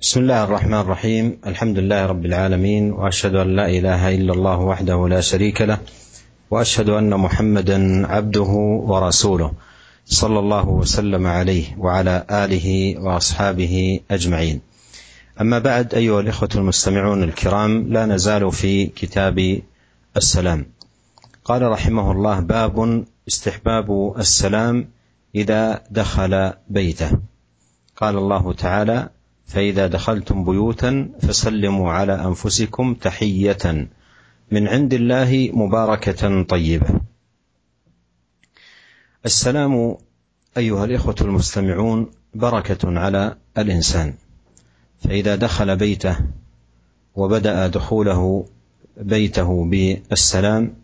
بسم الله الرحمن الرحيم الحمد لله رب العالمين واشهد ان لا اله الا الله وحده لا شريك له واشهد ان محمدا عبده ورسوله صلى الله وسلم عليه وعلى اله واصحابه اجمعين اما بعد ايها الاخوه المستمعون الكرام لا نزال في كتاب السلام قال رحمه الله باب استحباب السلام اذا دخل بيته قال الله تعالى فإذا دخلتم بيوتا فسلموا على أنفسكم تحية من عند الله مباركة طيبة. السلام أيها الإخوة المستمعون بركة على الإنسان، فإذا دخل بيته وبدأ دخوله بيته بالسلام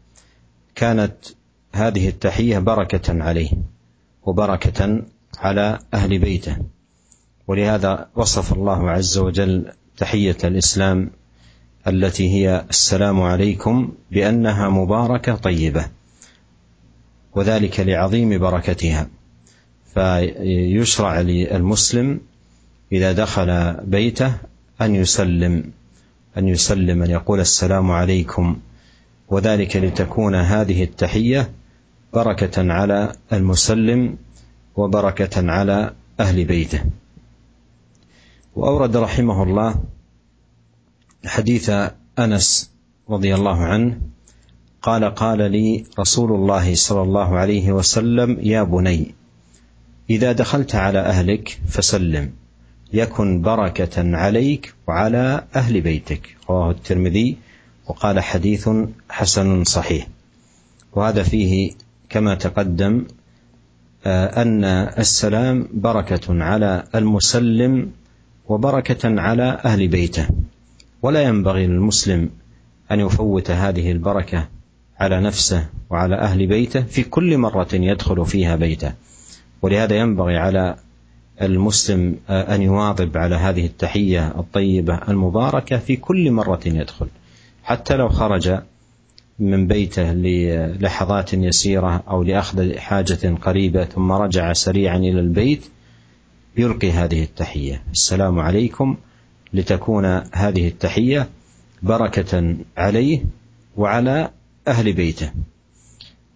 كانت هذه التحية بركة عليه وبركة على أهل بيته. ولهذا وصف الله عز وجل تحية الإسلام التي هي السلام عليكم بأنها مباركة طيبة وذلك لعظيم بركتها. فيشرع للمسلم إذا دخل بيته أن يسلم أن يسلم أن يقول السلام عليكم وذلك لتكون هذه التحية بركة على المسلم وبركة على أهل بيته. وأورد رحمه الله حديث أنس رضي الله عنه قال قال لي رسول الله صلى الله عليه وسلم يا بني إذا دخلت على أهلك فسلم يكن بركة عليك وعلى أهل بيتك. رواه الترمذي وقال حديث حسن صحيح. وهذا فيه كما تقدم أن السلام بركة على المسلم وبركة على أهل بيته. ولا ينبغي للمسلم أن يفوت هذه البركة على نفسه وعلى أهل بيته في كل مرة يدخل فيها بيته. ولهذا ينبغي على المسلم أن يواظب على هذه التحية الطيبة المباركة في كل مرة يدخل. حتى لو خرج من بيته للحظات يسيرة أو لأخذ حاجة قريبة ثم رجع سريعا إلى البيت يلقي هذه التحية. السلام عليكم. لتكون هذه التحية بركة عليه وعلى أهل بيته.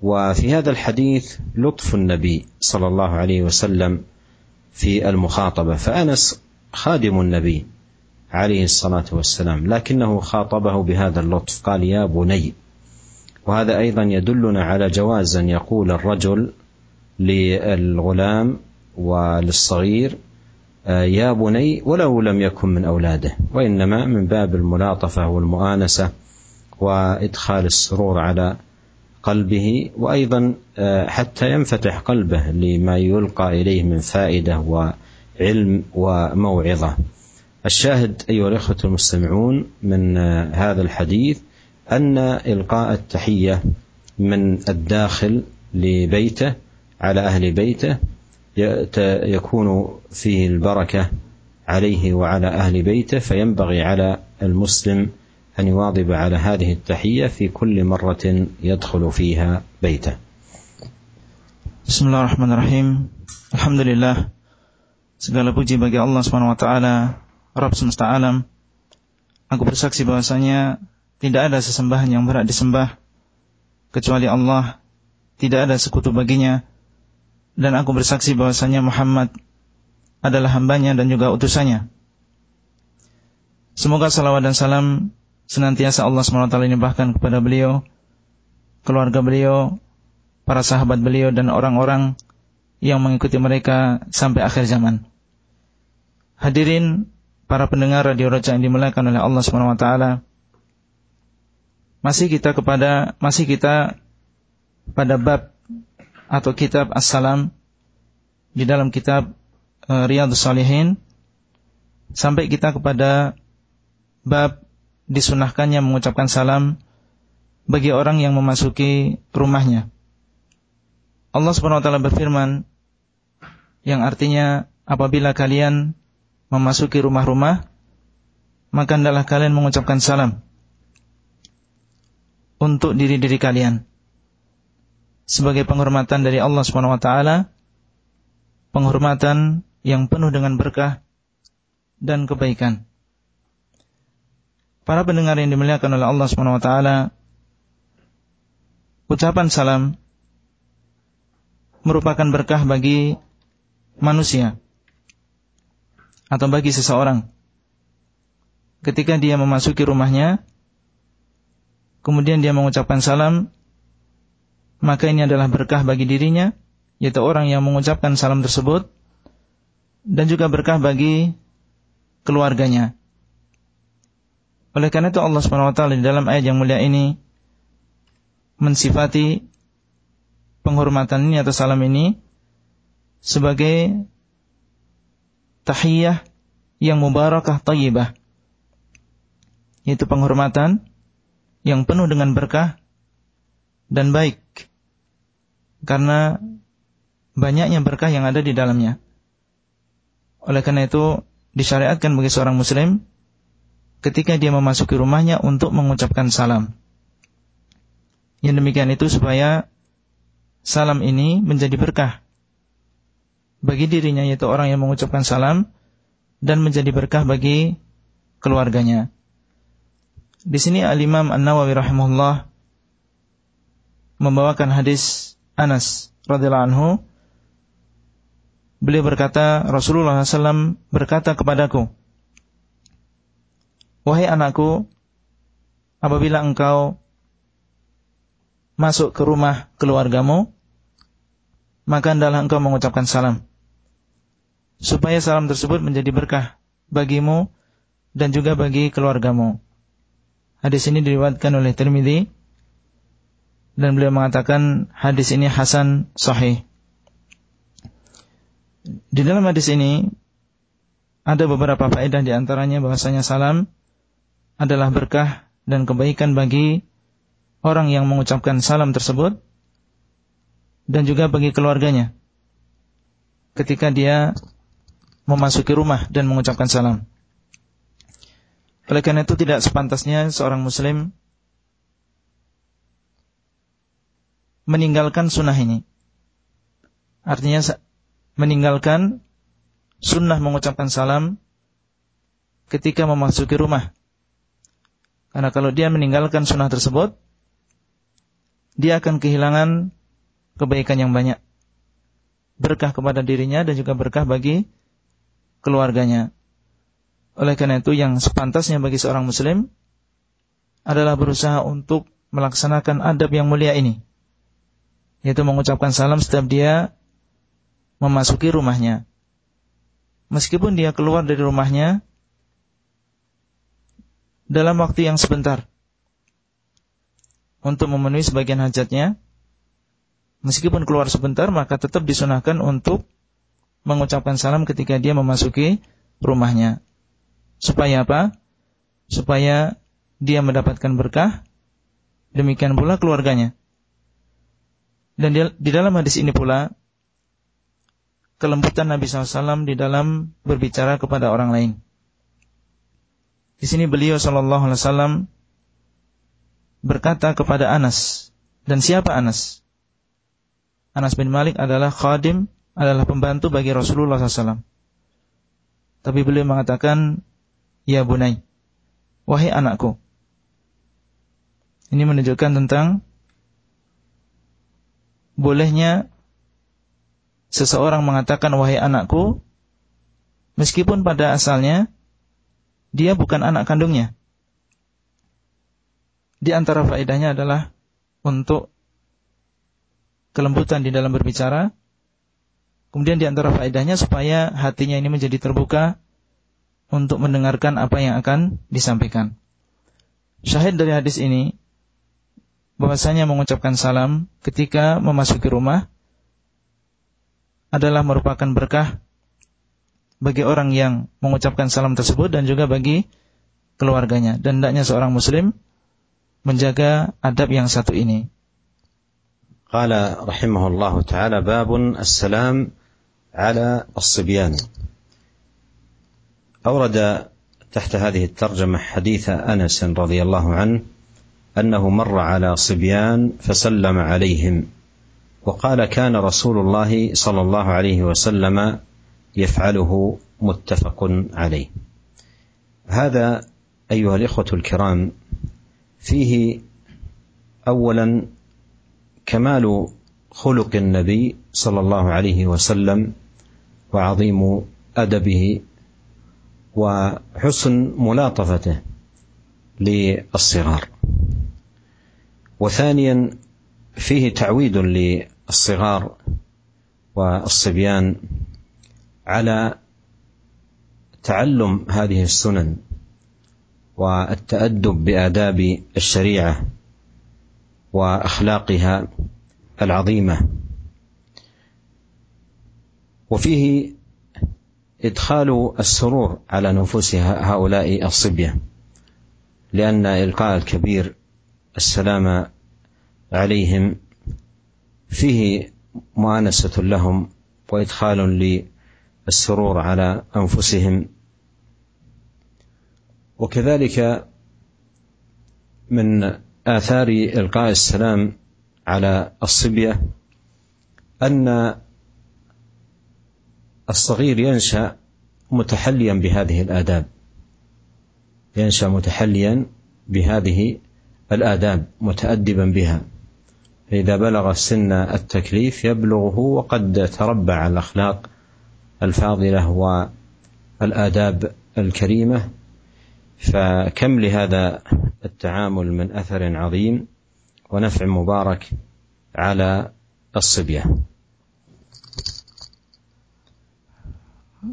وفي هذا الحديث لطف النبي صلى الله عليه وسلم في المخاطبة. فأنس خادم النبي عليه الصلاة والسلام لكنه خاطبه بهذا اللطف. قال يا بني. وهذا أيضا يدلنا على جواز أن يقول الرجل للغلام وللصغير يا بني ولو لم يكن من أولاده وإنما من باب الملاطفة والمؤانسة وإدخال السرور على قلبه وأيضا حتى ينفتح قلبه لما يلقى إليه من فائدة وعلم وموعظة. الشاهد أيها الإخوة المستمعون من هذا الحديث أن إلقاء التحية من الداخل لبيته على أهل بيته يكون فيه البركه عليه وعلى أهل بيته فينبغي على المسلم ان يواظب على هذه التحيه في كل مره يدخل فيها بيته. بسم الله الرحمن الرحيم. الحمد لله. Segala puji bagi Allah Subhanahu wa taala, Rabb semesta alam. Aku bersaksi bahwasanya tidak ada sesembahan yang berat disembah kecuali Allah, tidak ada sekutu baginya. Dan aku bersaksi bahwasanya Muhammad adalah hambanya dan juga utusannya. Semoga salawat dan salam senantiasa Allah SWT bahkan kepada beliau, keluarga beliau, para sahabat beliau dan orang-orang yang mengikuti mereka sampai akhir zaman. Hadirin para pendengar radio Raja yang dimuliakan oleh Allah SWT, masih kita kepada masih kita pada bab atau kitab As-Salam di dalam kitab uh, Riyadhus Salihin sampai kita kepada bab disunahkannya mengucapkan salam bagi orang yang memasuki rumahnya. Allah Subhanahu wa taala berfirman yang artinya apabila kalian memasuki rumah-rumah maka hendaklah kalian mengucapkan salam untuk diri-diri kalian sebagai penghormatan dari Allah Subhanahu wa taala penghormatan yang penuh dengan berkah dan kebaikan. Para pendengar yang dimuliakan oleh Allah SWT, ucapan salam merupakan berkah bagi manusia atau bagi seseorang. Ketika dia memasuki rumahnya, kemudian dia mengucapkan salam, maka ini adalah berkah bagi dirinya, yaitu orang yang mengucapkan salam tersebut, dan juga berkah bagi keluarganya. Oleh karena itu Allah SWT di dalam ayat yang mulia ini mensifati penghormatan ini atau salam ini sebagai tahiyah yang mubarakah tayyibah. Yaitu penghormatan yang penuh dengan berkah dan baik. Karena banyaknya berkah yang ada di dalamnya. Oleh karena itu disyariatkan bagi seorang muslim ketika dia memasuki rumahnya untuk mengucapkan salam. Yang demikian itu supaya salam ini menjadi berkah bagi dirinya yaitu orang yang mengucapkan salam dan menjadi berkah bagi keluarganya. Di sini Al-Imam An-Nawawi rahimahullah membawakan hadis Anas radhiyallahu anhu beliau berkata Rasulullah SAW berkata kepadaku Wahai anakku, apabila engkau masuk ke rumah keluargamu, maka hendaklah engkau mengucapkan salam. Supaya salam tersebut menjadi berkah bagimu dan juga bagi keluargamu. Hadis ini diriwayatkan oleh Tirmidzi dan beliau mengatakan hadis ini hasan sahih. Di dalam hadis ini ada beberapa faedah di antaranya bahwasanya salam adalah berkah dan kebaikan bagi orang yang mengucapkan salam tersebut dan juga bagi keluarganya ketika dia memasuki rumah dan mengucapkan salam. Oleh karena itu tidak sepantasnya seorang muslim meninggalkan sunnah ini. Artinya meninggalkan sunnah mengucapkan salam ketika memasuki rumah karena kalau dia meninggalkan sunnah tersebut, dia akan kehilangan kebaikan yang banyak. Berkah kepada dirinya dan juga berkah bagi keluarganya. Oleh karena itu yang sepantasnya bagi seorang muslim adalah berusaha untuk melaksanakan adab yang mulia ini. Yaitu mengucapkan salam setiap dia memasuki rumahnya. Meskipun dia keluar dari rumahnya dalam waktu yang sebentar untuk memenuhi sebagian hajatnya meskipun keluar sebentar maka tetap disunahkan untuk mengucapkan salam ketika dia memasuki rumahnya. Supaya apa? Supaya dia mendapatkan berkah. Demikian pula keluarganya dan di, dalam hadis ini pula kelembutan Nabi SAW di dalam berbicara kepada orang lain di sini beliau Shallallahu Alaihi Wasallam berkata kepada Anas dan siapa Anas? Anas bin Malik adalah khadim, adalah pembantu bagi Rasulullah SAW. Tapi beliau mengatakan, Ya bunai, wahai anakku. Ini menunjukkan tentang bolehnya seseorang mengatakan wahai anakku, meskipun pada asalnya dia bukan anak kandungnya. Di antara faedahnya adalah untuk kelembutan di dalam berbicara. Kemudian di antara faedahnya supaya hatinya ini menjadi terbuka untuk mendengarkan apa yang akan disampaikan. Syahid dari hadis ini bahwasanya mengucapkan salam ketika memasuki rumah adalah merupakan berkah bagi orang yang mengucapkan salam tersebut dan juga bagi keluarganya. Dan hendaknya seorang muslim menjaga adab yang satu ini. قال رحمه الله تعالى باب السلام على الصبيان أورد تحت هذه الترجمة حديث أنس رضي الله عنه أنه مر على صبيان فسلم عليهم وقال كان رسول الله صلى الله عليه وسلم يفعله متفق عليه. هذا أيها الإخوة الكرام فيه اولا كمال خلق النبي صلى الله عليه وسلم وعظيم أدبه وحسن ملاطفته للصغار. وثانيا فيه تعويد للصغار والصبيان على تعلم هذه السنن والتأدب بآداب الشريعة وأخلاقها العظيمة. وفيه إدخال السرور على نفوس هؤلاء الصبيه لأن إلقاء الكبير السلام عليهم. فيه مؤانسة لهم وإدخال للسرور على أنفسهم. وكذلك من آثار إلقاء السلام على الصبية أن الصغير ينشأ متحليا بهذه الآداب. ينشأ متحليا بهذه الآداب متأدبا بها. فإذا بلغ سن التكليف يبلغه وقد تربع الأخلاق الفاضلة والآداب الكريمة. فكم لهذا التعامل من أثر عظيم ونفع مبارك على الصبية.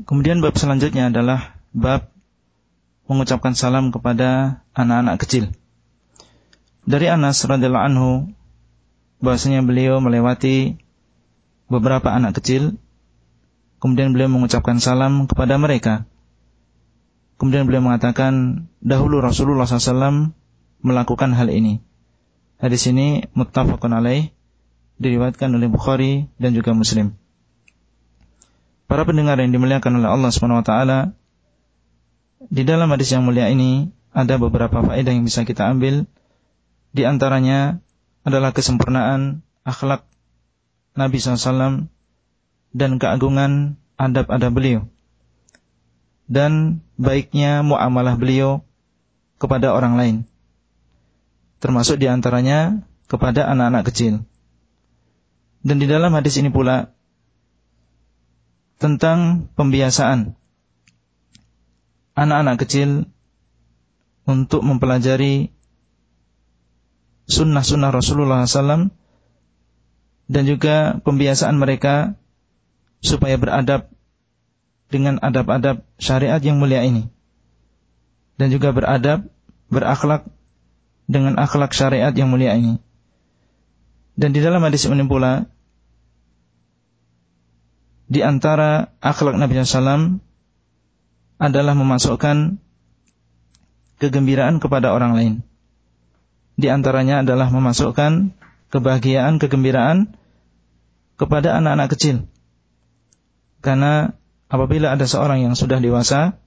Kemudian bab selanjutnya adalah bab mengucapkan salam kepada anak-anak kecil. Dari Anas radhiyallahu anhu bahwasanya beliau melewati beberapa anak kecil kemudian beliau mengucapkan salam kepada mereka. Kemudian beliau mengatakan, dahulu Rasulullah SAW melakukan hal ini. Hadis ini muttafaqun alaih, diriwayatkan oleh Bukhari dan juga Muslim. Para pendengar yang dimuliakan oleh Allah SWT, di dalam hadis yang mulia ini ada beberapa faedah yang bisa kita ambil. Di antaranya adalah kesempurnaan akhlak Nabi SAW dan keagungan adab-adab beliau dan baiknya muamalah beliau kepada orang lain. Termasuk di antaranya kepada anak-anak kecil. Dan di dalam hadis ini pula tentang pembiasaan anak-anak kecil untuk mempelajari sunnah-sunnah Rasulullah SAW dan juga pembiasaan mereka supaya beradab dengan adab-adab syariat yang mulia ini. Dan juga beradab, berakhlak dengan akhlak syariat yang mulia ini. Dan di dalam hadis ini pula, di antara akhlak Nabi SAW adalah memasukkan kegembiraan kepada orang lain. Di antaranya adalah memasukkan kebahagiaan, kegembiraan kepada anak-anak kecil. Karena apabila ada seorang yang sudah dewasa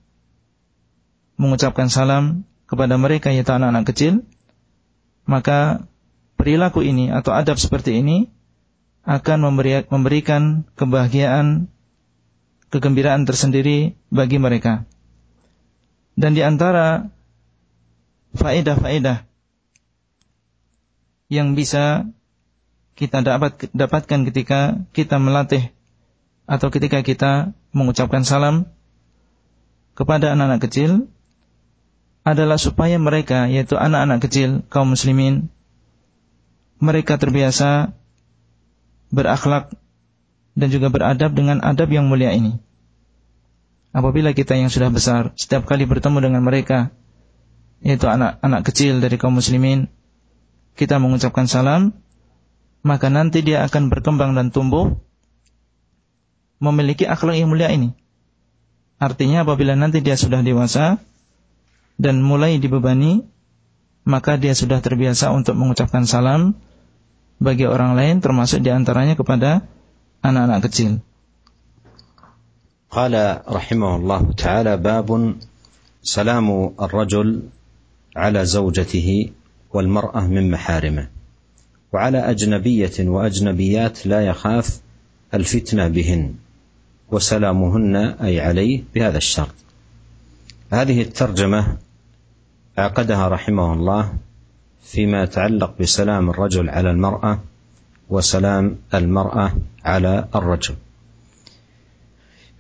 mengucapkan salam kepada mereka yaitu anak-anak kecil, maka perilaku ini atau adab seperti ini akan memberi, memberikan kebahagiaan, kegembiraan tersendiri bagi mereka. Dan di antara faedah-faedah yang bisa kita dapat dapatkan ketika kita melatih atau ketika kita mengucapkan salam kepada anak-anak kecil adalah supaya mereka yaitu anak-anak kecil kaum muslimin mereka terbiasa berakhlak dan juga beradab dengan adab yang mulia ini. Apabila kita yang sudah besar setiap kali bertemu dengan mereka yaitu anak-anak kecil dari kaum muslimin kita mengucapkan salam maka nanti dia akan berkembang dan tumbuh memiliki akhlak yang mulia ini. Artinya apabila nanti dia sudah dewasa dan mulai dibebani, maka dia sudah terbiasa untuk mengucapkan salam bagi orang lain termasuk diantaranya kepada anak-anak kecil. قال رحمه الله تعالى باب سلام الرجل على زوجته والمرأة من محارمه. وعلى أجنبية وأجنبيات لا يخاف الفتنة بهن وسلامهن أي عليه بهذا الشرط. هذه الترجمة عقدها رحمه الله فيما يتعلق بسلام الرجل على المرأة وسلام المرأة على الرجل.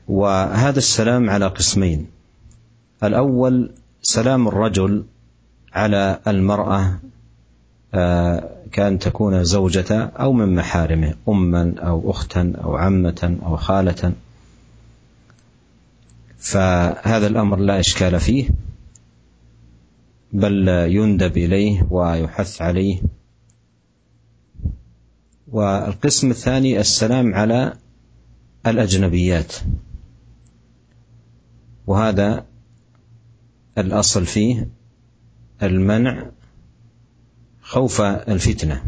وهذا السلام على قسمين. الأول سلام الرجل على المرأة آه، كأن تكون زوجة أو من محارمه أما أو أختا أو عمة أو خالة. فهذا الأمر لا إشكال فيه بل يندب إليه ويحث عليه. والقسم الثاني السلام على الأجنبيات. وهذا الأصل فيه. المنع خوف الفتنة.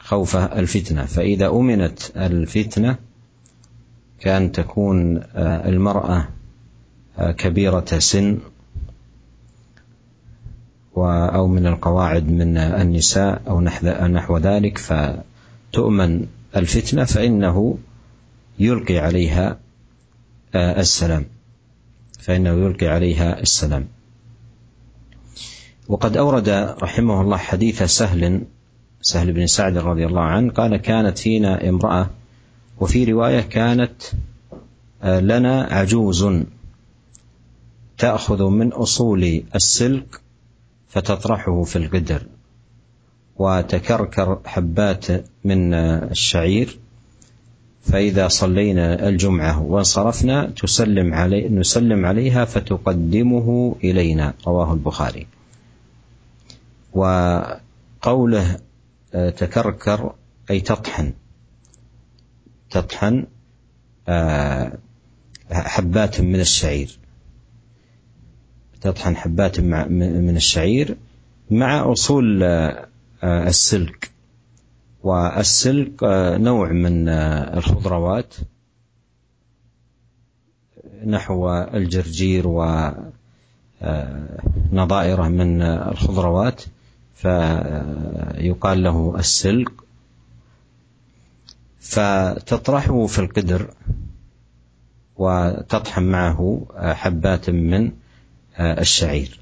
خوف الفتنة. فإذا أمنت الفتنة كأن تكون آه، المرأة آه، كبيرة سن أو من القواعد من النساء أو نحو ذلك فتؤمن الفتنة فإنه يلقي عليها آه، السلام. فإنه يلقي عليها السلام. وقد أورد رحمه الله حديث سهل سهل بن سعد رضي الله عنه قال كانت فينا امرأة وفي رواية كانت آه، لنا عجوز تأخذ من أصول السلك فتطرحه في القدر وتكركر حبات من الشعير فإذا صلينا الجمعة وانصرفنا تسلم علي نسلم عليها فتقدمه إلينا. رواه البخاري. وقوله آه، تكركر أي تطحن. تطحن آه، حبات من الشعير. تطحن حبات من الشعير مع أصول آه، السلك. والسلك نوع من الخضروات نحو الجرجير ونظائره من الخضروات. فيقال له السلق. فتطرحه في القدر وتطحن معه حبات من الشعير.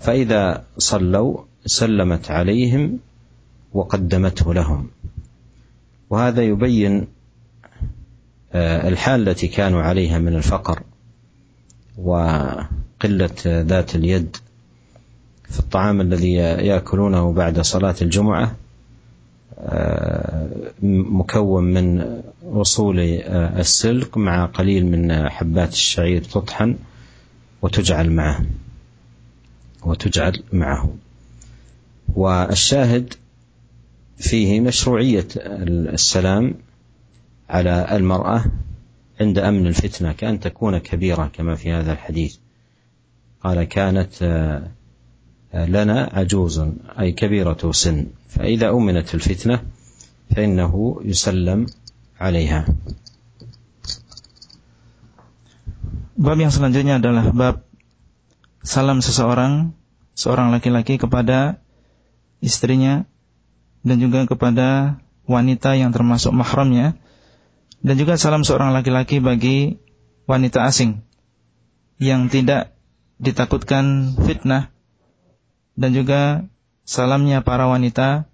فإذا صلوا سلمت عليهم وقدمته لهم. وهذا يبين الحال التي كانوا عليها من الفقر وقلة ذات اليد في الطعام الذي يأكلونه بعد صلاة الجمعة آه، مكون من وصول آه، السلق مع قليل من حبات الشعير تطحن وتجعل معه وتجعل معه. والشاهد فيه مشروعية السلام على المرأة عند أمن الفتنة كأن تكون كبيرة كما في هذا الحديث. قال كانت آه، لنا عجوز أي كبيرة سن فإذا أمنت الفتنة فإنه يسلم عليها Bab yang selanjutnya adalah bab salam seseorang, seorang laki-laki kepada istrinya dan juga kepada wanita yang termasuk mahramnya dan juga salam seorang laki-laki bagi wanita asing yang tidak ditakutkan fitnah dan juga salamnya para wanita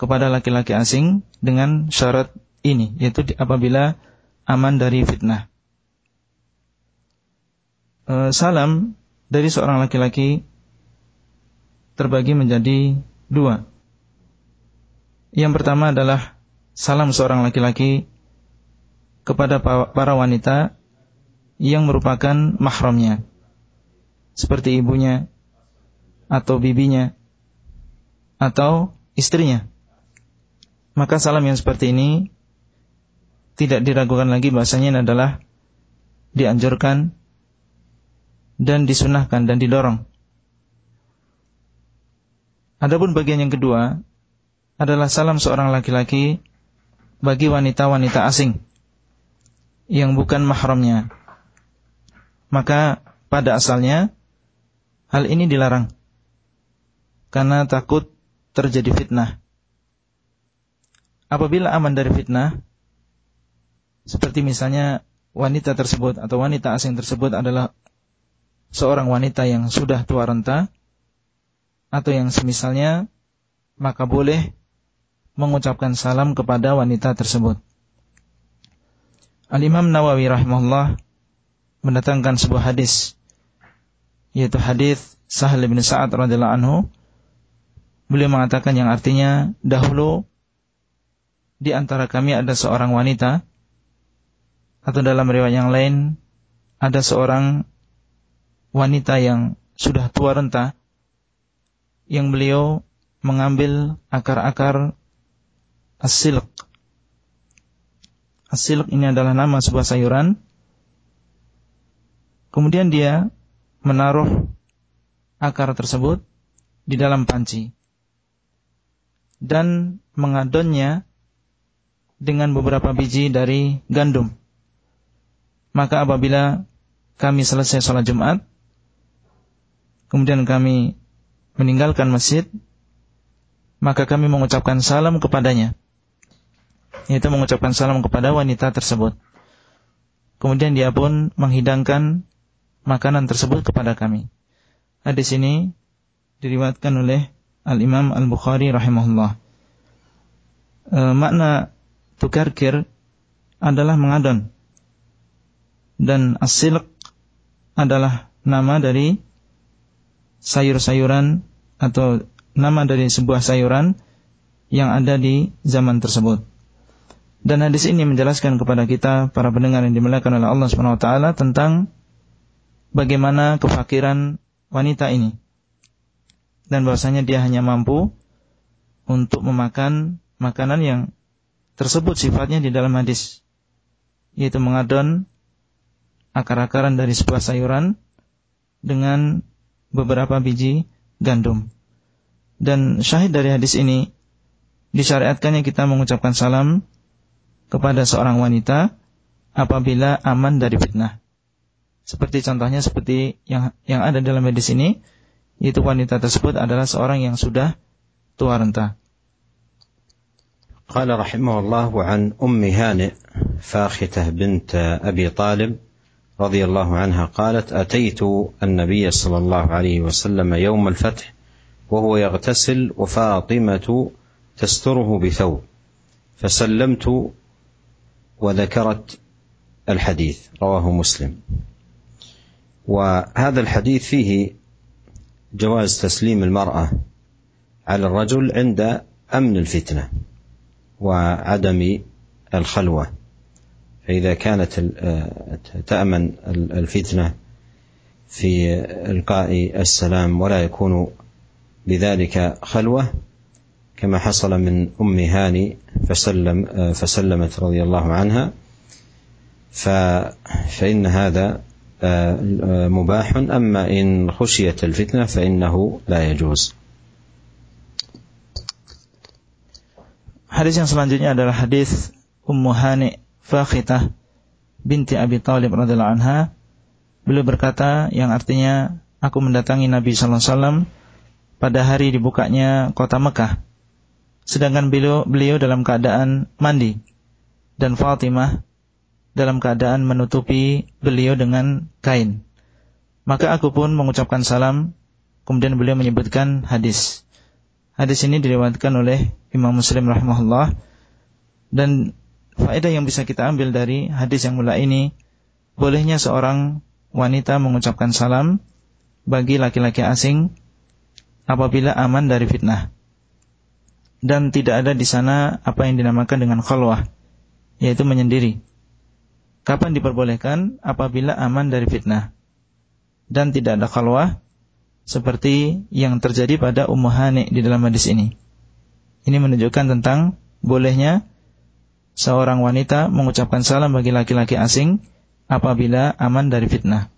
kepada laki-laki asing dengan syarat ini yaitu apabila aman dari fitnah. E, salam dari seorang laki-laki terbagi menjadi dua. Yang pertama adalah salam seorang laki-laki kepada para wanita yang merupakan mahramnya. Seperti ibunya, atau bibinya atau istrinya. Maka salam yang seperti ini tidak diragukan lagi bahasanya adalah dianjurkan dan disunahkan dan didorong. Adapun bagian yang kedua adalah salam seorang laki-laki bagi wanita-wanita asing yang bukan mahramnya. Maka pada asalnya hal ini dilarang karena takut terjadi fitnah. Apabila aman dari fitnah, seperti misalnya wanita tersebut atau wanita asing tersebut adalah seorang wanita yang sudah tua renta atau yang semisalnya maka boleh mengucapkan salam kepada wanita tersebut. Al-Imam Nawawi rahimahullah mendatangkan sebuah hadis yaitu hadis Sahal bin Sa'ad radhiyallahu anhu beliau mengatakan yang artinya dahulu di antara kami ada seorang wanita atau dalam riwayat yang lain ada seorang wanita yang sudah tua renta yang beliau mengambil akar-akar asilq. Asilq ini adalah nama sebuah sayuran. Kemudian dia menaruh akar tersebut di dalam panci dan mengadonnya dengan beberapa biji dari gandum. Maka apabila kami selesai sholat Jumat, kemudian kami meninggalkan masjid, maka kami mengucapkan salam kepadanya. Yaitu mengucapkan salam kepada wanita tersebut. Kemudian dia pun menghidangkan makanan tersebut kepada kami. Hadis ini diriwayatkan oleh Al-Imam Al-Bukhari rahimahullah. E, makna tukarkir adalah mengadon. Dan asilq adalah nama dari sayur-sayuran atau nama dari sebuah sayuran yang ada di zaman tersebut. Dan hadis ini menjelaskan kepada kita para pendengar yang dimuliakan oleh Allah Subhanahu wa taala tentang bagaimana kefakiran wanita ini. Dan bahwasanya dia hanya mampu untuk memakan makanan yang tersebut sifatnya di dalam hadis yaitu mengadon akar-akaran dari sebuah sayuran dengan beberapa biji gandum. Dan syahid dari hadis ini disyariatkannya kita mengucapkan salam kepada seorang wanita apabila aman dari fitnah. Seperti contohnya seperti yang yang ada dalam hadis ini, yaitu wanita tersebut adalah seorang yang sudah tua renta. قال رحمه الله عن أم هانئ فاختة بنت أبي طالب رضي الله عنها قالت اتيت النبي صلى الله عليه وسلم يوم الفتح وهو يغتسل وفاطمه تستره بثوب فسلمت وذكرت الحديث رواه مسلم وهذا الحديث فيه جواز تسليم المرأة على الرجل عند أمن الفتنة وعدم الخلوة. فإذا كانت آه، تأمن الفتنة في إلقاء السلام ولا يكون بذلك خلوة كما حصل من أم هاني فسلم آه، فسلمت رضي الله عنها. فإن هذا مباح أما إن خشيت الفتنة فإنه لا يجوز Hadis yang selanjutnya adalah hadis Ummu Hani Fakhitah binti Abi Talib radhiyallahu anha beliau berkata yang artinya aku mendatangi Nabi sallallahu alaihi wasallam pada hari dibukanya kota Mekah sedangkan beliau beliau dalam keadaan mandi dan Fatimah dalam keadaan menutupi beliau dengan kain maka aku pun mengucapkan salam kemudian beliau menyebutkan hadis hadis ini diriwayatkan oleh Imam Muslim rahimahullah dan faedah yang bisa kita ambil dari hadis yang mula ini, bolehnya seorang wanita mengucapkan salam bagi laki-laki asing apabila aman dari fitnah. Dan tidak ada di sana apa yang dinamakan dengan khalwah, yaitu menyendiri. Kapan diperbolehkan? Apabila aman dari fitnah. Dan tidak ada khalwah seperti yang terjadi pada Ummu Hani di dalam hadis ini. Ini menunjukkan tentang bolehnya seorang wanita mengucapkan salam bagi laki-laki asing apabila aman dari fitnah.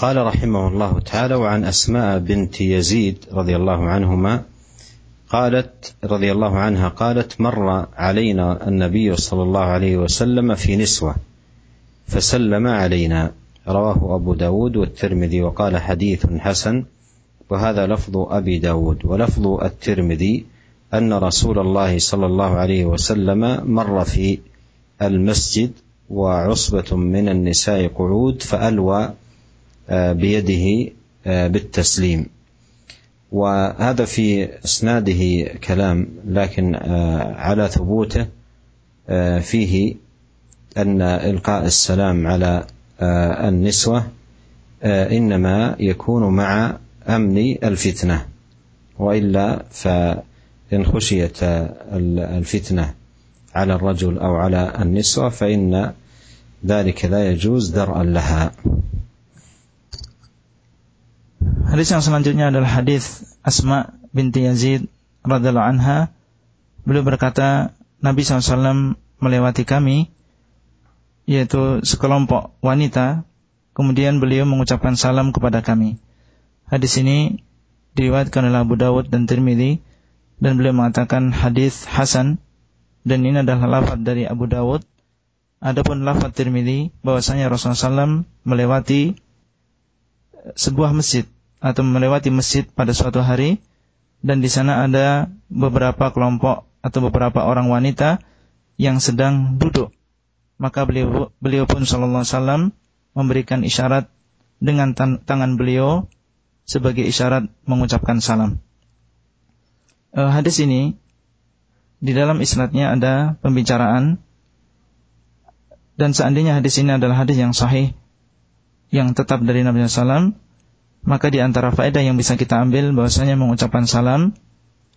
قال رحمه الله تعالى وعن أسماء بنت يزيد رضي الله عنهما قالت رضي الله عنها قالت مر علينا النبي صلى الله عليه وسلم في نسوة فسلم علينا. رواه أبو داود والترمذي وقال حديث حسن. وهذا لفظ أبي داود ولفظ الترمذي أن رسول الله صلى الله عليه وسلم مر في المسجد وعصبة من النساء قعود فألوى بيده بالتسليم. وهذا في إسناده كلام لكن على ثبوته فيه أن إلقاء السلام على النسوة إنما يكون مع أمن الفتنة وإلا فإن خشيت الفتنة على الرجل أو على النسوة فإن ذلك لا يجوز درءا لها Hadis yang selanjutnya adalah hadis Asma binti Yazid radhiallahu anha. Beliau berkata, Nabi SAW melewati kami, yaitu sekelompok wanita, kemudian beliau mengucapkan salam kepada kami. Hadis ini diriwayatkan oleh Abu Dawud dan Tirmidzi dan beliau mengatakan hadis hasan dan ini adalah lafaz dari Abu Dawud. Adapun lafaz Tirmidzi bahwasanya Rasulullah SAW melewati sebuah masjid atau melewati masjid pada suatu hari dan di sana ada beberapa kelompok atau beberapa orang wanita yang sedang duduk. Maka beliau beliau pun sallallahu alaihi wasallam memberikan isyarat dengan tan tangan beliau sebagai isyarat mengucapkan salam. E, hadis ini di dalam isnadnya ada pembicaraan dan seandainya hadis ini adalah hadis yang sahih yang tetap dari Nabi SAW maka di antara faedah yang bisa kita ambil bahwasanya mengucapkan salam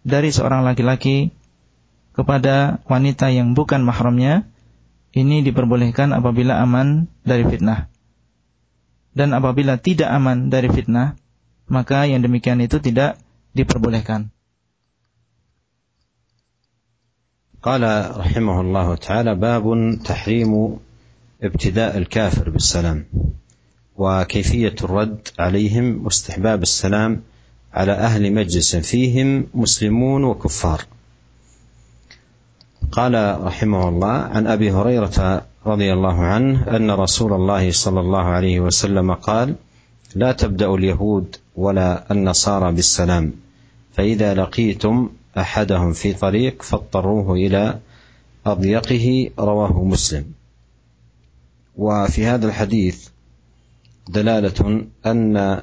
dari seorang laki-laki kepada wanita yang bukan mahramnya ini diperbolehkan apabila aman dari fitnah. Dan apabila tidak aman dari fitnah, maka yang demikian itu tidak diperbolehkan. قال رحمه الله تعالى باب تحريم ابتداء الكافر بالسلام وكيفية الرد عليهم واستحباب السلام على أهل مجلس فيهم مسلمون وكفار قال رحمه الله عن أبي هريرة رضي الله عنه أن رسول الله صلى الله عليه وسلم قال لا تبدأ اليهود ولا النصارى بالسلام فإذا لقيتم أحدهم في طريق فاضطروه إلى أضيقه رواه مسلم. وفي هذا الحديث دلالة أن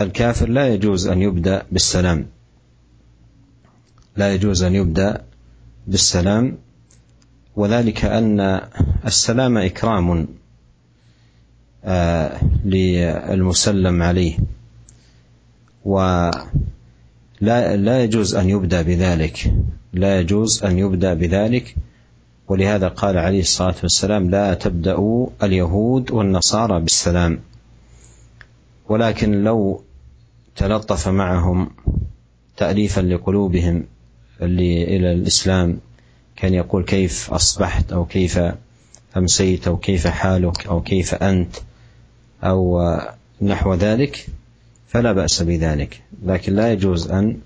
الكافر لا يجوز أن يبدأ بالسلام لا يجوز أن يبدأ بالسلام وذلك أن السلام إكرام آه، للمسلم عليه ولا لا يجوز أن يبدأ بذلك لا يجوز أن يبدأ بذلك ولهذا قال عليه الصلاة والسلام لا تبدأوا اليهود والنصارى بالسلام ولكن لو تلطف معهم تأليفا لقلوبهم إلى الإسلام كان يقول كيف أصبحت أو كيف أمسيت أو كيف حالك أو كيف أنت أو نحو ذلك فلا بأس بذلك لكن لا يجوز أن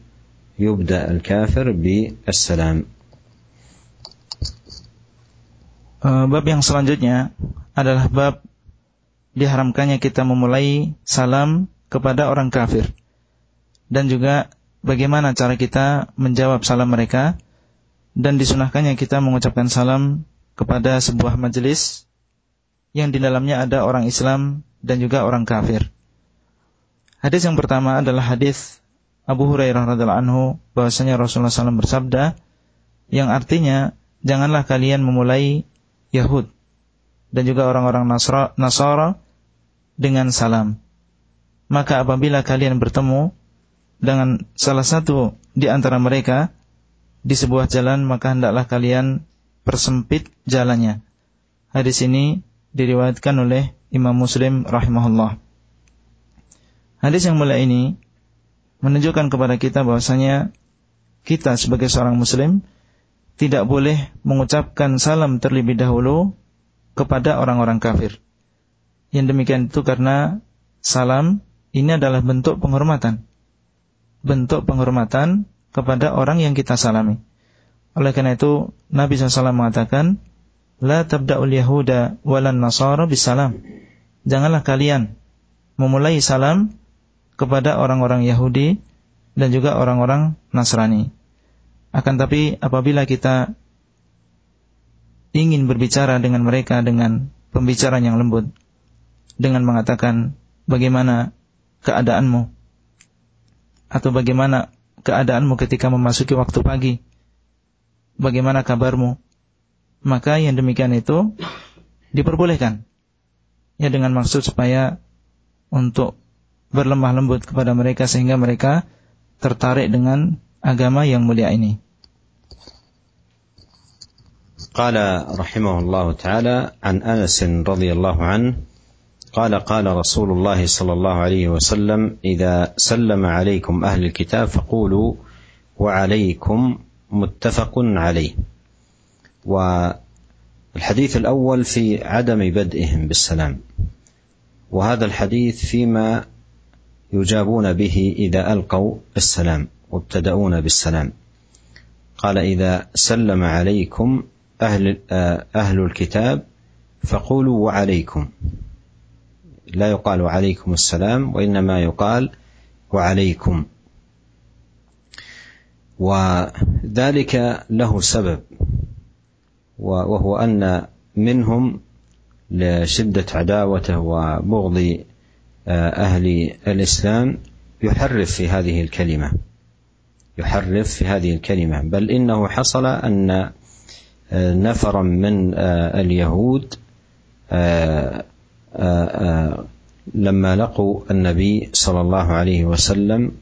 يبدأ الكافر بالسلام Bab yang selanjutnya adalah bab diharamkannya kita memulai salam kepada orang kafir. Dan juga bagaimana cara kita menjawab salam mereka dan disunahkannya kita mengucapkan salam kepada sebuah majelis yang di dalamnya ada orang Islam dan juga orang kafir. Hadis yang pertama adalah hadis Abu Hurairah radhiallahu anhu bahwasanya Rasulullah SAW bersabda yang artinya janganlah kalian memulai Yahud dan juga orang-orang Nasara dengan salam. Maka apabila kalian bertemu dengan salah satu di antara mereka di sebuah jalan, maka hendaklah kalian persempit jalannya. Hadis ini diriwayatkan oleh Imam Muslim rahimahullah. Hadis yang mulia ini menunjukkan kepada kita bahwasanya kita sebagai seorang muslim tidak boleh mengucapkan salam terlebih dahulu kepada orang-orang kafir. Yang demikian itu karena salam ini adalah bentuk penghormatan. Bentuk penghormatan kepada orang yang kita salami. Oleh karena itu Nabi SAW mengatakan, La tabda'ul yahuda walan nasara bisalam. Janganlah kalian memulai salam kepada orang-orang Yahudi dan juga orang-orang Nasrani. Akan tapi apabila kita ingin berbicara dengan mereka dengan pembicaraan yang lembut, dengan mengatakan bagaimana keadaanmu atau bagaimana keadaanmu ketika memasuki waktu pagi bagaimana kabarmu maka yang demikian itu diperbolehkan ya dengan maksud supaya untuk berlemah lembut kepada mereka sehingga mereka tertarik dengan agama yang mulia ini. قال رحمه الله تعالى عن انس رضي الله عنه قال قال رسول الله صلى الله عليه وسلم إذا سلم عليكم أهل الكتاب فقولوا وعليكم متفق عليه. والحديث الأول في عدم بدئهم بالسلام وهذا الحديث فيما يجابون به إذا ألقوا السلام وابتدؤون بالسلام. قال إذا سلم عليكم أهل أهل الكتاب فقولوا وعليكم. لا يقال وعليكم السلام وإنما يقال وعليكم. وذلك له سبب وهو أن منهم لشدة عداوته وبغض أهل الإسلام يحرف في هذه الكلمة يحرف في هذه الكلمة. بل إنه حصل أن نفرا من اليهود لما لقوا النبي صلى الله عليه وسلم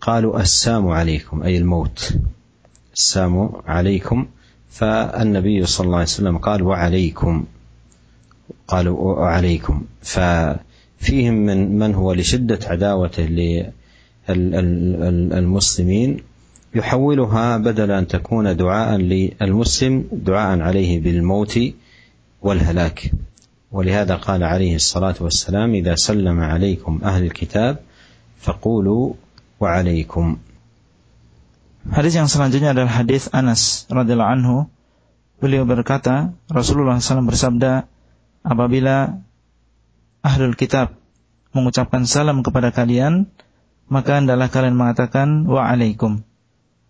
قالوا السام عليكم أي الموت. السام عليكم. فالنبي صلى الله عليه وسلم قال وعليكم. قالوا وعليكم. ففيهم من من هو لشدة عداوته للمسلمين يحولها بدل أن تكون دعاء للمسلم دعاء عليه بالموت والهلاك. ولهذا قال عليه الصلاه والسلام اذا سلم عليكم اهل الكتاب فقولوا وعليكم Hadis yang selanjutnya adalah hadis Anas radhiyallahu anhu. Beliau berkata, Rasulullah SAW bersabda, apabila ahlul kitab mengucapkan salam kepada kalian, maka hendaklah kalian mengatakan wa'alaikum.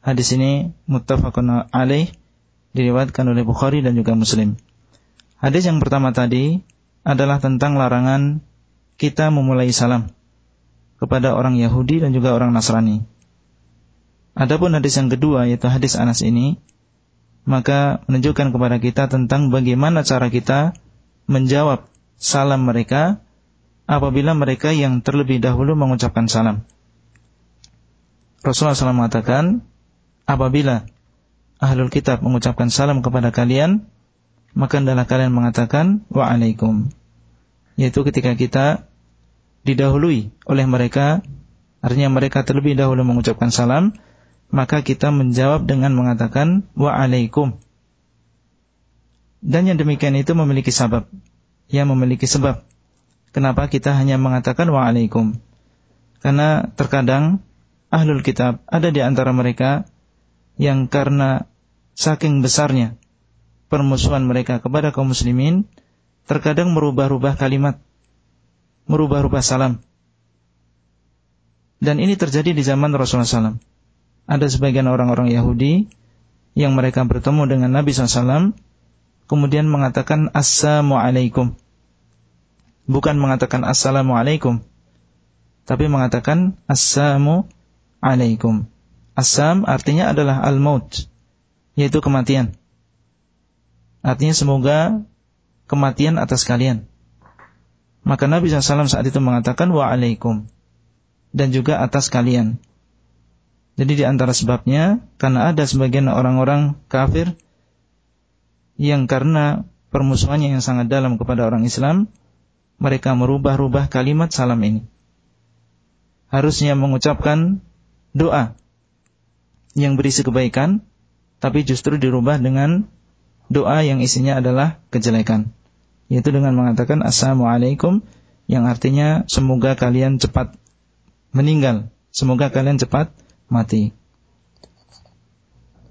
Hadis ini muttafaqun alaih diriwayatkan oleh Bukhari dan juga Muslim. Hadis yang pertama tadi adalah tentang larangan kita memulai salam kepada orang Yahudi dan juga orang Nasrani. Adapun hadis yang kedua yaitu hadis Anas ini maka menunjukkan kepada kita tentang bagaimana cara kita menjawab salam mereka apabila mereka yang terlebih dahulu mengucapkan salam. Rasulullah SAW mengatakan, apabila ahlul kitab mengucapkan salam kepada kalian, maka adalah kalian mengatakan wa'alaikum. Yaitu ketika kita didahului oleh mereka, artinya mereka terlebih dahulu mengucapkan salam, maka kita menjawab dengan mengatakan wa'alaikum. Dan yang demikian itu memiliki sebab. Yang memiliki sebab. Kenapa kita hanya mengatakan wa'alaikum? Karena terkadang ahlul kitab ada di antara mereka yang karena saking besarnya permusuhan mereka kepada kaum muslimin terkadang merubah-rubah kalimat merubah-rubah salam dan ini terjadi di zaman Rasulullah SAW ada sebagian orang-orang Yahudi yang mereka bertemu dengan Nabi SAW kemudian mengatakan Assalamualaikum bukan mengatakan Assalamualaikum tapi mengatakan Assalamu alaikum. Asam artinya adalah al-maut, yaitu kematian. Artinya semoga kematian atas kalian. Maka Nabi SAW saat itu mengatakan wa alaikum dan juga atas kalian. Jadi di antara sebabnya karena ada sebagian orang-orang kafir yang karena permusuhannya yang sangat dalam kepada orang Islam, mereka merubah-rubah kalimat salam ini. Harusnya mengucapkan doa yang berisi kebaikan, tapi justru dirubah dengan doa yang isinya adalah kejelekan. Yaitu dengan mengatakan Assalamualaikum, yang artinya semoga kalian cepat meninggal, semoga kalian cepat mati.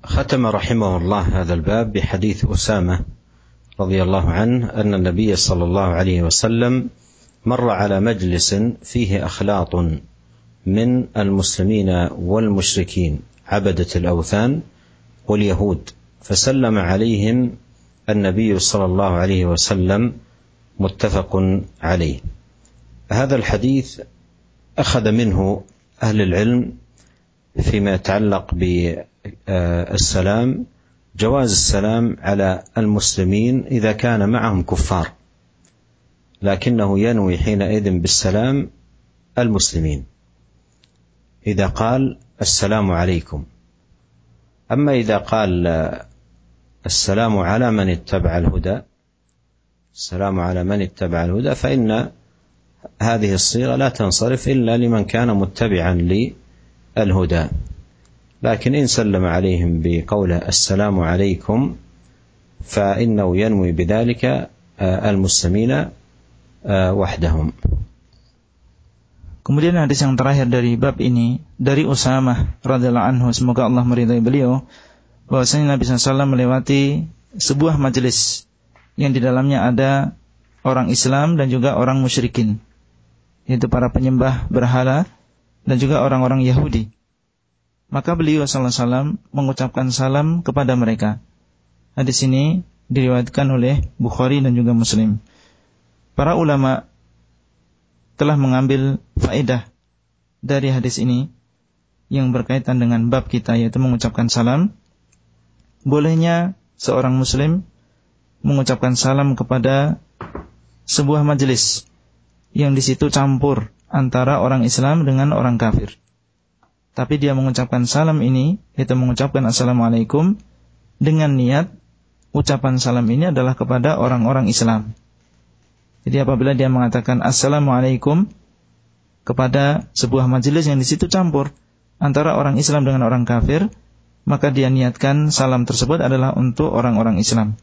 ختم رحمه الله هذا الباب بحديث أسامة رضي الله عنه أن النبي صلى الله عليه وسلم مر على مجلس فيه أخلاط من المسلمين والمشركين عبده الاوثان واليهود فسلم عليهم النبي صلى الله عليه وسلم متفق عليه. هذا الحديث أخذ منه أهل العلم فيما يتعلق بالسلام جواز السلام على المسلمين إذا كان معهم كفار لكنه ينوي حينئذ بالسلام المسلمين. إذا قال السلام عليكم أما إذا قال السلام على من اتبع الهدى. السلام على من اتبع الهدى فإن هذه الصيغة لا تنصرف إلا لمن كان متبعا للهدى. لكن إن سلم عليهم بقوله السلام عليكم فإنه ينوي بذلك المسلمين وحدهم. Kemudian hadis yang terakhir dari bab ini dari Usamah radhiyallahu anhu semoga Allah meridai beliau. Bahwasanya Nabi SAW melewati sebuah majelis yang di dalamnya ada orang Islam dan juga orang musyrikin yaitu para penyembah berhala dan juga orang-orang Yahudi. Maka beliau sallallahu alaihi wasallam mengucapkan salam kepada mereka. Hadis ini diriwayatkan oleh Bukhari dan juga Muslim. Para ulama telah mengambil faedah dari hadis ini yang berkaitan dengan bab kita yaitu mengucapkan salam. Bolehnya seorang muslim mengucapkan salam kepada sebuah majelis yang di situ campur antara orang Islam dengan orang kafir. Tapi dia mengucapkan salam ini, yaitu mengucapkan assalamualaikum dengan niat ucapan salam ini adalah kepada orang-orang Islam. Jadi apabila dia mengatakan Assalamualaikum kepada sebuah majelis yang di situ campur antara orang Islam dengan orang kafir, maka dia niatkan salam tersebut adalah untuk orang-orang Islam.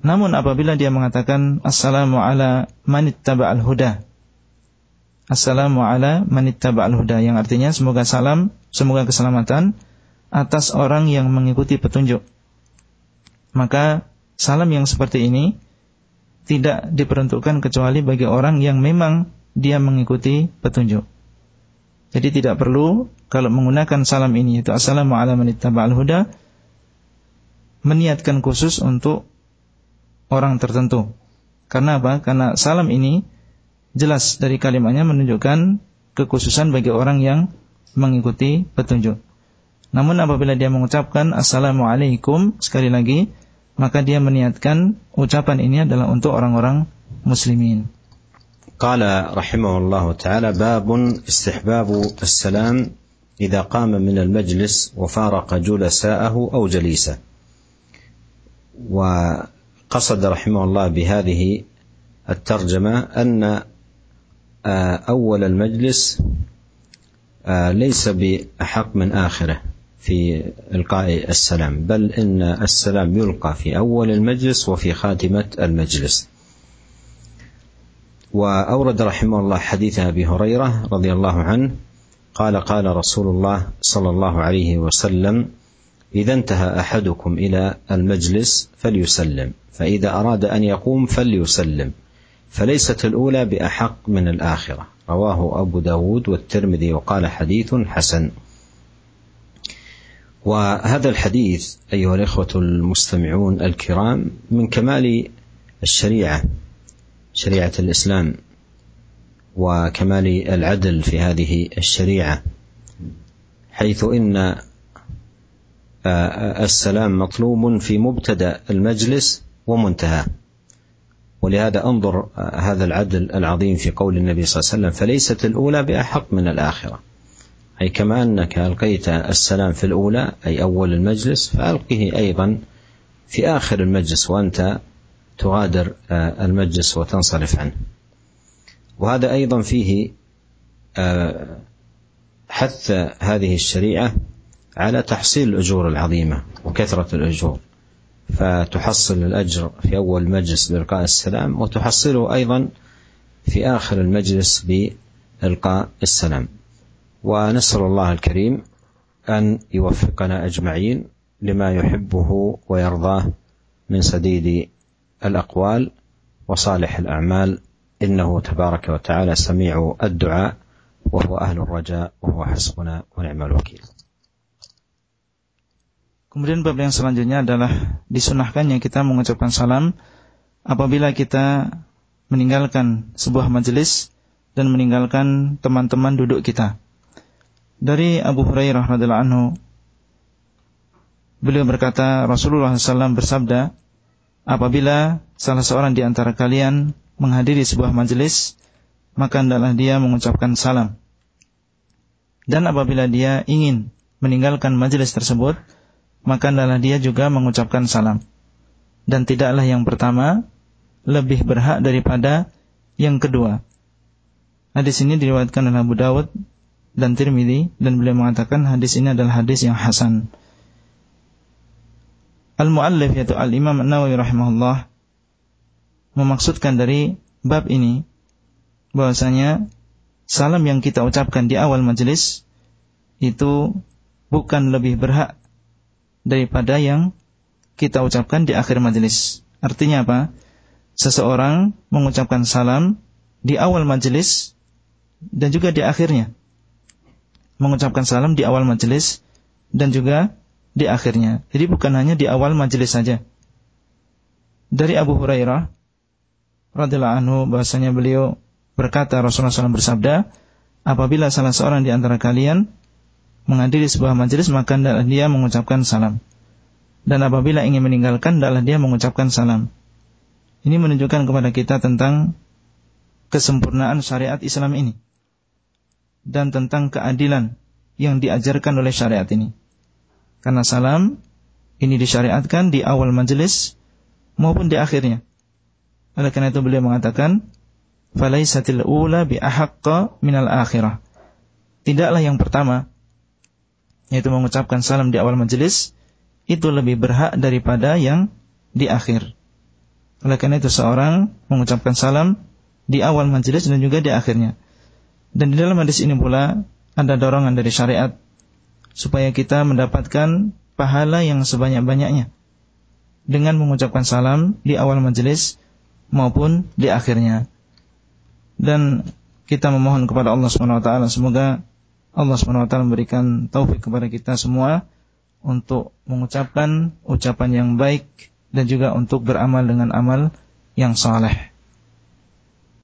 Namun apabila dia mengatakan Assalamu ala manittaba'al huda Assalamu ala manittaba'al huda Yang artinya semoga salam, semoga keselamatan Atas orang yang mengikuti petunjuk Maka salam yang seperti ini tidak diperuntukkan kecuali bagi orang yang memang dia mengikuti petunjuk. Jadi tidak perlu kalau menggunakan salam ini yaitu assalamu ala man huda meniatkan khusus untuk orang tertentu. Karena apa? Karena salam ini jelas dari kalimatnya menunjukkan kekhususan bagi orang yang mengikuti petunjuk. Namun apabila dia mengucapkan assalamualaikum sekali lagi maka dia meniatkan ucapan ini adalah untuk orang-orang muslimin. قال رحمه الله تعالى باب استحباب السلام إذا قام من المجلس وفارق جلساءه أو جليسه. وقصد رحمه الله بهذه الترجمة أن أول المجلس ليس بأحق من آخره في إلقاء السلام بل إن السلام يلقى في أول المجلس وفي خاتمة المجلس. وأورد رحمه الله حديث أبي هريرة رضي الله عنه قال قال رسول الله صلى الله عليه وسلم إذا انتهى أحدكم إلى المجلس فليسلم فإذا أراد أن يقوم فليسلم فليست الأولى بأحق من الآخرة. رواه أبو داود والترمذي وقال حديث حسن. وهذا الحديث أيها الإخوة المستمعون الكرام من كمال الشريعة شريعة الإسلام. وكمال العدل في هذه الشريعة حيث إن السلام مطلوب في مبتدأ المجلس ومنتهى. ولهذا انظر هذا العدل العظيم في قول النبي صلى الله عليه وسلم فليست الأولى بأحق من الآخرة. أي كما أنك ألقيت السلام في الأولى أي أول المجلس فألقه أيضا في آخر المجلس وأنت تغادر المجلس وتنصرف عنه. وهذا أيضا فيه حث هذه الشريعة على تحصيل الأجور العظيمة وكثرة الأجور. فتحصل الأجر في أول المجلس بإلقاء السلام وتحصله أيضا في آخر المجلس بإلقاء السلام. ونسأل الله الكريم أن يوفقنا أجمعين لما يحبه ويرضاه من سديد الأقوال وصالح الأعمال إنه تبارك وتعالى سميع الدعاء وهو أهل الرجاء وهو حسبنا ونعم الوكيل Kemudian bab yang selanjutnya adalah disunahkannya kita mengucapkan salam apabila kita meninggalkan sebuah majelis dan meninggalkan teman-teman duduk kita. Dari Abu Hurairah radhiyallahu anhu beliau berkata Rasulullah SAW bersabda, apabila salah seorang di antara kalian menghadiri sebuah majelis, maka hendaklah dia mengucapkan salam. Dan apabila dia ingin meninggalkan majelis tersebut, maka hendaklah dia juga mengucapkan salam. Dan tidaklah yang pertama lebih berhak daripada yang kedua. Hadis ini diriwayatkan oleh Abu Dawud dan Tirmidzi dan beliau mengatakan hadis ini adalah hadis yang hasan. Al-Muallif yaitu Al-Imam An-Nawawi rahimahullah memaksudkan dari bab ini bahwasanya salam yang kita ucapkan di awal majelis itu bukan lebih berhak daripada yang kita ucapkan di akhir majelis. Artinya apa? Seseorang mengucapkan salam di awal majelis dan juga di akhirnya. Mengucapkan salam di awal majelis dan juga di akhirnya. Jadi bukan hanya di awal majelis saja. Dari Abu Hurairah radhiyallahu anhu bahasanya beliau berkata Rasulullah SAW bersabda, apabila salah seorang di antara kalian menghadiri sebuah majelis maka hendaklah dia mengucapkan salam. Dan apabila ingin meninggalkan hendaklah dia mengucapkan salam. Ini menunjukkan kepada kita tentang kesempurnaan syariat Islam ini dan tentang keadilan yang diajarkan oleh syariat ini. Karena salam ini disyariatkan di awal majelis maupun di akhirnya. Oleh karena itu beliau mengatakan, "Falaisatil ula bi ahaqqa minal akhirah." Tidaklah yang pertama yaitu mengucapkan salam di awal majelis itu lebih berhak daripada yang di akhir. Oleh karena itu seorang mengucapkan salam di awal majelis dan juga di akhirnya. Dan di dalam hadis ini pula ada dorongan dari syariat supaya kita mendapatkan pahala yang sebanyak-banyaknya dengan mengucapkan salam di awal majelis maupun di akhirnya. Dan kita memohon kepada Allah Subhanahu wa taala semoga Allah Subhanahu wa taala memberikan taufik kepada kita semua untuk mengucapkan ucapan yang baik dan juga untuk beramal dengan amal yang saleh.